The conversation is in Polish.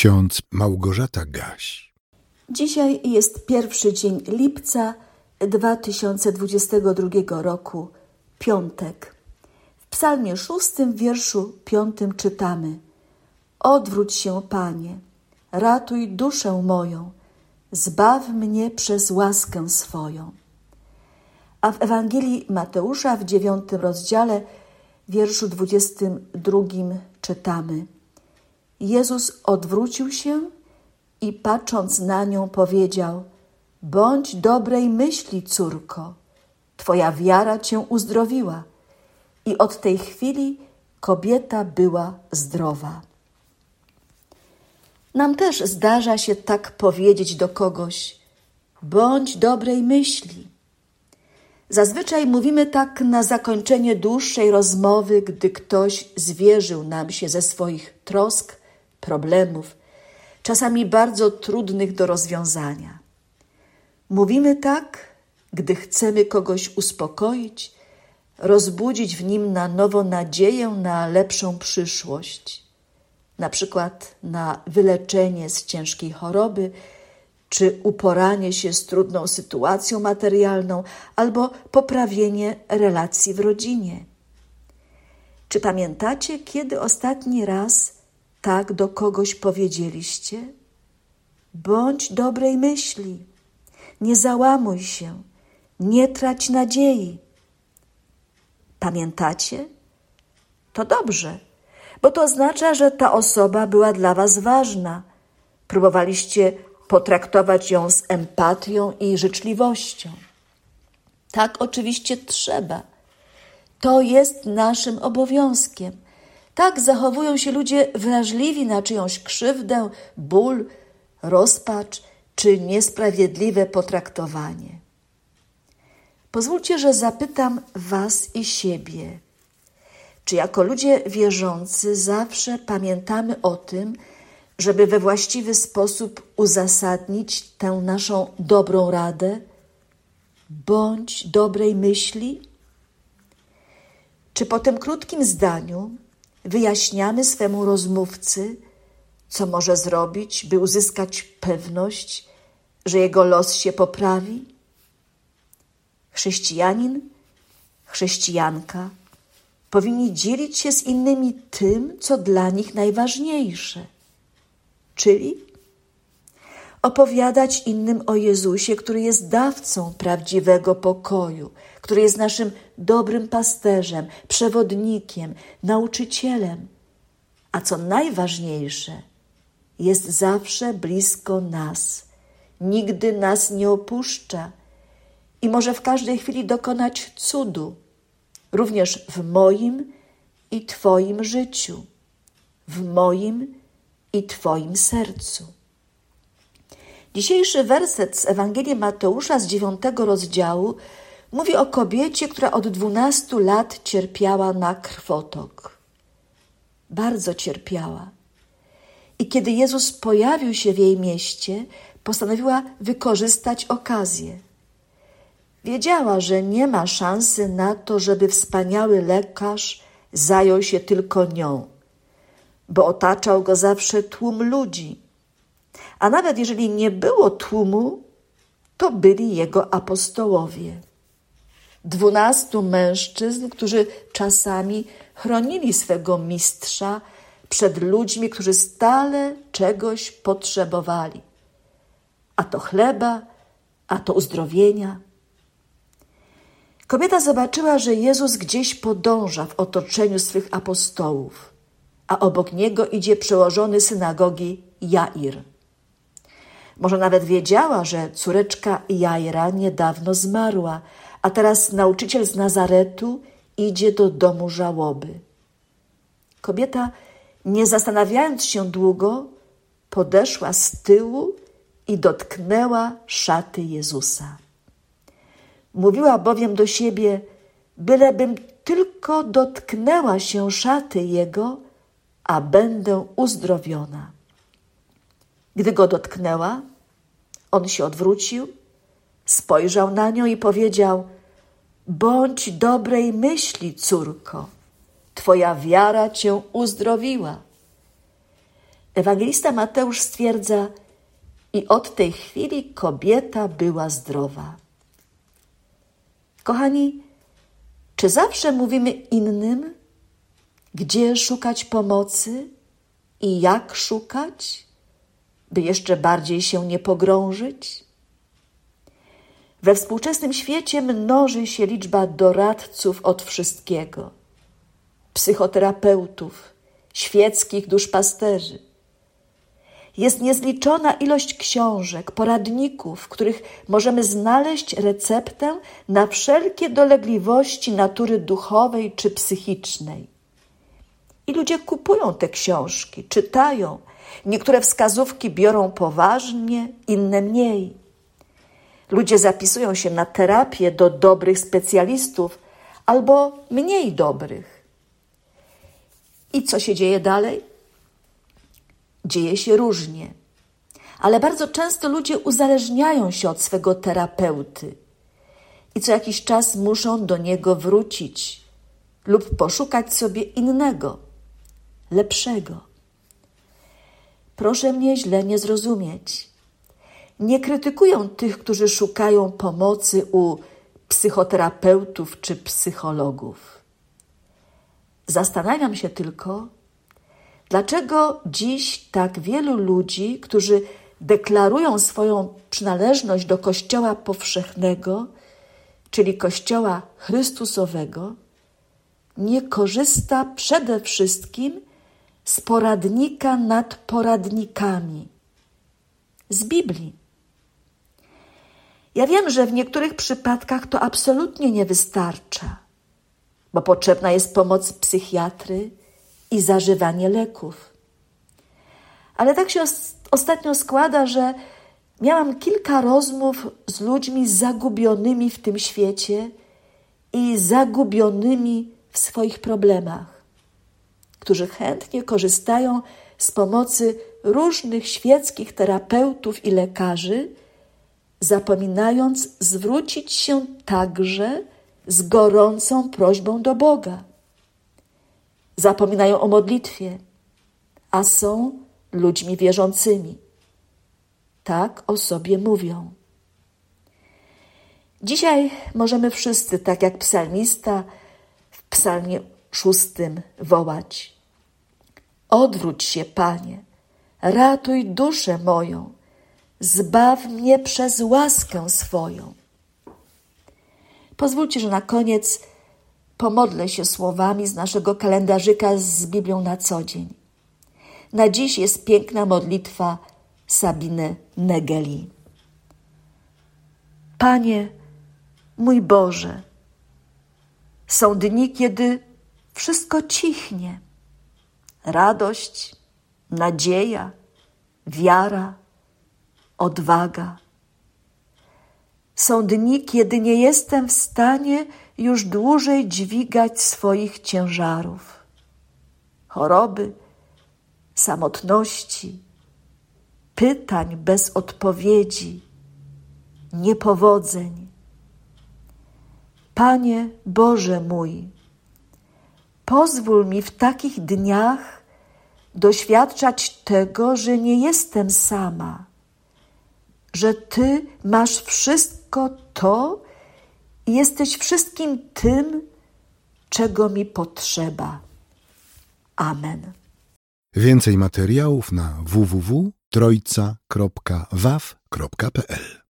ksiądz Małgorzata Gaś. Dzisiaj jest pierwszy dzień lipca 2022 roku, piątek. W psalmie szóstym, wierszu piątym czytamy Odwróć się, Panie, ratuj duszę moją, zbaw mnie przez łaskę swoją. A w Ewangelii Mateusza w dziewiątym rozdziale, wierszu dwudziestym drugim czytamy Jezus odwrócił się i patrząc na nią powiedział Bądź dobrej myśli, córko, Twoja wiara Cię uzdrowiła. I od tej chwili kobieta była zdrowa. Nam też zdarza się tak powiedzieć do kogoś: bądź dobrej myśli. Zazwyczaj mówimy tak na zakończenie dłuższej rozmowy, gdy ktoś zwierzył nam się ze swoich trosk, problemów, czasami bardzo trudnych do rozwiązania. Mówimy tak, gdy chcemy kogoś uspokoić, rozbudzić w nim na nowo nadzieję na lepszą przyszłość, na przykład na wyleczenie z ciężkiej choroby, czy uporanie się z trudną sytuacją materialną, albo poprawienie relacji w rodzinie. Czy pamiętacie, kiedy ostatni raz tak do kogoś powiedzieliście? Bądź dobrej myśli, nie załamuj się, nie trać nadziei. Pamiętacie? To dobrze, bo to oznacza, że ta osoba była dla Was ważna. Próbowaliście potraktować ją z empatią i życzliwością. Tak oczywiście trzeba. To jest naszym obowiązkiem. Tak zachowują się ludzie wrażliwi na czyjąś krzywdę, ból, rozpacz czy niesprawiedliwe potraktowanie. Pozwólcie, że zapytam Was i siebie. Czy jako ludzie wierzący zawsze pamiętamy o tym, żeby we właściwy sposób uzasadnić tę naszą dobrą radę? Bądź dobrej myśli? Czy po tym krótkim zdaniu wyjaśniamy swemu rozmówcy, co może zrobić, by uzyskać pewność, że jego los się poprawi? Chrześcijanin, chrześcijanka powinni dzielić się z innymi tym, co dla nich najważniejsze, czyli opowiadać innym o Jezusie, który jest dawcą prawdziwego pokoju, który jest naszym dobrym pasterzem, przewodnikiem, nauczycielem, a co najważniejsze, jest zawsze blisko nas, nigdy nas nie opuszcza i może w każdej chwili dokonać cudu, również w moim i Twoim życiu, w moim i Twoim sercu. Dzisiejszy werset z Ewangelii Mateusza z dziewiątego rozdziału mówi o kobiecie, która od dwunastu lat cierpiała na krwotok. Bardzo cierpiała. I kiedy Jezus pojawił się w jej mieście, postanowiła wykorzystać okazję. Wiedziała, że nie ma szansy na to, żeby wspaniały lekarz zajął się tylko nią, bo otaczał go zawsze tłum ludzi. A nawet jeżeli nie było tłumu, to byli jego apostołowie. Dwunastu mężczyzn, którzy czasami chronili swego mistrza przed ludźmi, którzy stale czegoś potrzebowali. A to chleba, a to uzdrowienia. Kobieta zobaczyła, że Jezus gdzieś podąża w otoczeniu swych apostołów, a obok niego idzie przełożony synagogi Jair. Może nawet wiedziała, że córeczka Jaira niedawno zmarła, a teraz nauczyciel z Nazaretu idzie do domu żałoby. Kobieta nie zastanawiając się długo, podeszła z tyłu i dotknęła szaty Jezusa. Mówiła bowiem do siebie, bylebym tylko dotknęła się szaty Jego, a będę uzdrowiona. Gdy go dotknęła, on się odwrócił, spojrzał na nią i powiedział: Bądź dobrej myśli, córko Twoja wiara cię uzdrowiła. Ewangelista Mateusz stwierdza, i od tej chwili kobieta była zdrowa. Kochani, czy zawsze mówimy innym, gdzie szukać pomocy i jak szukać, by jeszcze bardziej się nie pogrążyć? We współczesnym świecie mnoży się liczba doradców od wszystkiego, psychoterapeutów, świeckich duszpasterzy. Jest niezliczona ilość książek, poradników, w których możemy znaleźć receptę na wszelkie dolegliwości natury duchowej czy psychicznej. I ludzie kupują te książki, czytają. Niektóre wskazówki biorą poważnie, inne mniej. Ludzie zapisują się na terapię do dobrych specjalistów albo mniej dobrych. I co się dzieje dalej? Dzieje się różnie, ale bardzo często ludzie uzależniają się od swego terapeuty i co jakiś czas muszą do niego wrócić lub poszukać sobie innego, lepszego. Proszę mnie źle nie zrozumieć nie krytykują tych, którzy szukają pomocy u psychoterapeutów czy psychologów. Zastanawiam się tylko, dlaczego dziś tak wielu ludzi, którzy deklarują swoją przynależność do Kościoła powszechnego, czyli Kościoła Chrystusowego, nie korzysta przede wszystkim z poradnika nad poradnikami, z Biblii. Ja wiem, że w niektórych przypadkach to absolutnie nie wystarcza, bo potrzebna jest pomoc psychiatry i zażywanie leków. Ale tak się ostatnio składa, że miałam kilka rozmów z ludźmi zagubionymi w tym świecie i zagubionymi w swoich problemach, którzy chętnie korzystają z pomocy różnych świeckich terapeutów i lekarzy zapominając zwrócić się także z gorącą prośbą do Boga. Zapominają o modlitwie, a są ludźmi wierzącymi. Tak o sobie mówią. Dzisiaj możemy wszyscy, tak jak psalmista w psalmie szóstym, wołać: Odwróć się, Panie, ratuj duszę moją zbaw mnie przez łaskę swoją. Pozwólcie, że na koniec pomodlę się słowami z naszego kalendarzyka z Biblią na co dzień. Na dziś jest piękna modlitwa Sabiny Negeli. Panie, mój Boże, są dni, kiedy wszystko cichnie. Radość, nadzieja, wiara, odwaga. Są dni, kiedy nie jestem w stanie już dłużej dźwigać swoich ciężarów. Choroby, samotności, pytań bez odpowiedzi, niepowodzeń. Panie Boże mój, pozwól mi w takich dniach doświadczać tego, że nie jestem sama że Ty masz wszystko to i jesteś wszystkim tym, czego mi potrzeba. Amen. Więcej materiałów na www.trojca.waw.pl